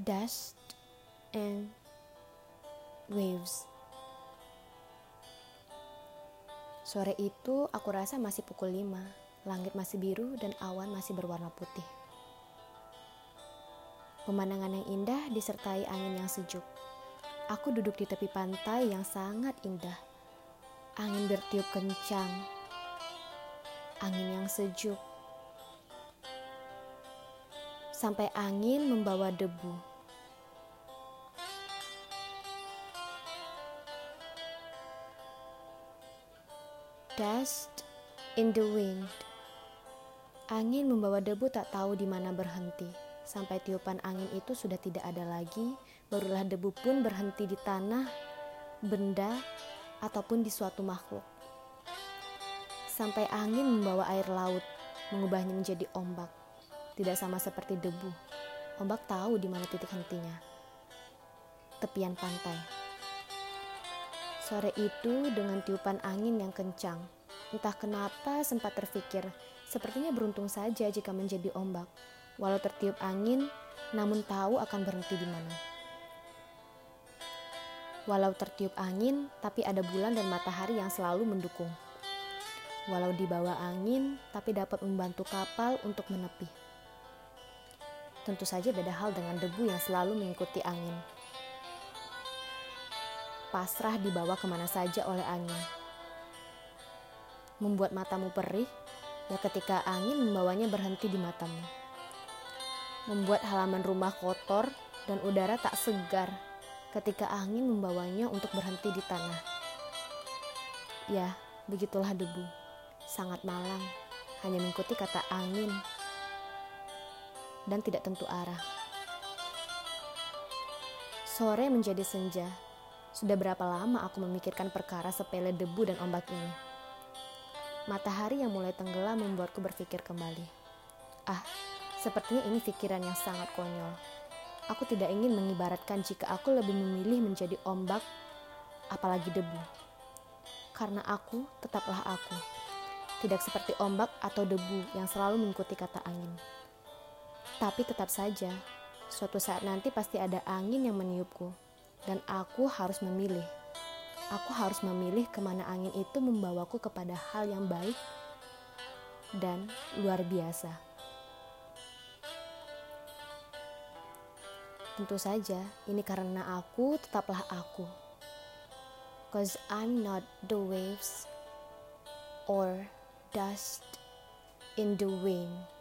dust and waves. Sore itu aku rasa masih pukul 5. Langit masih biru dan awan masih berwarna putih. Pemandangan yang indah disertai angin yang sejuk. Aku duduk di tepi pantai yang sangat indah. Angin bertiup kencang. Angin yang sejuk. Sampai angin membawa debu. Dust in the wind. Angin membawa debu tak tahu di mana berhenti. Sampai tiupan angin itu sudah tidak ada lagi, barulah debu pun berhenti di tanah, benda, ataupun di suatu makhluk. Sampai angin membawa air laut, mengubahnya menjadi ombak. Tidak sama seperti debu. Ombak tahu di mana titik hentinya. Tepian pantai. Sore itu dengan tiupan angin yang kencang. Entah kenapa sempat terfikir, sepertinya beruntung saja jika menjadi ombak. Walau tertiup angin, namun tahu akan berhenti di mana. Walau tertiup angin, tapi ada bulan dan matahari yang selalu mendukung. Walau dibawa angin, tapi dapat membantu kapal untuk menepi. Tentu saja beda hal dengan debu yang selalu mengikuti angin pasrah dibawa ke mana saja oleh angin. Membuat matamu perih, ya ketika angin membawanya berhenti di matamu. Membuat halaman rumah kotor dan udara tak segar ketika angin membawanya untuk berhenti di tanah. Ya, begitulah debu. Sangat malang, hanya mengikuti kata angin dan tidak tentu arah. Sore menjadi senja, sudah berapa lama aku memikirkan perkara sepele debu dan ombak ini? Matahari yang mulai tenggelam membuatku berpikir kembali. Ah, sepertinya ini pikiran yang sangat konyol. Aku tidak ingin mengibaratkan jika aku lebih memilih menjadi ombak, apalagi debu. Karena aku tetaplah aku. Tidak seperti ombak atau debu yang selalu mengikuti kata angin. Tapi tetap saja, suatu saat nanti pasti ada angin yang meniupku dan aku harus memilih. Aku harus memilih ke mana angin itu membawaku kepada hal yang baik dan luar biasa. Tentu saja, ini karena aku tetaplah aku. Cause I'm not the waves or dust in the wind.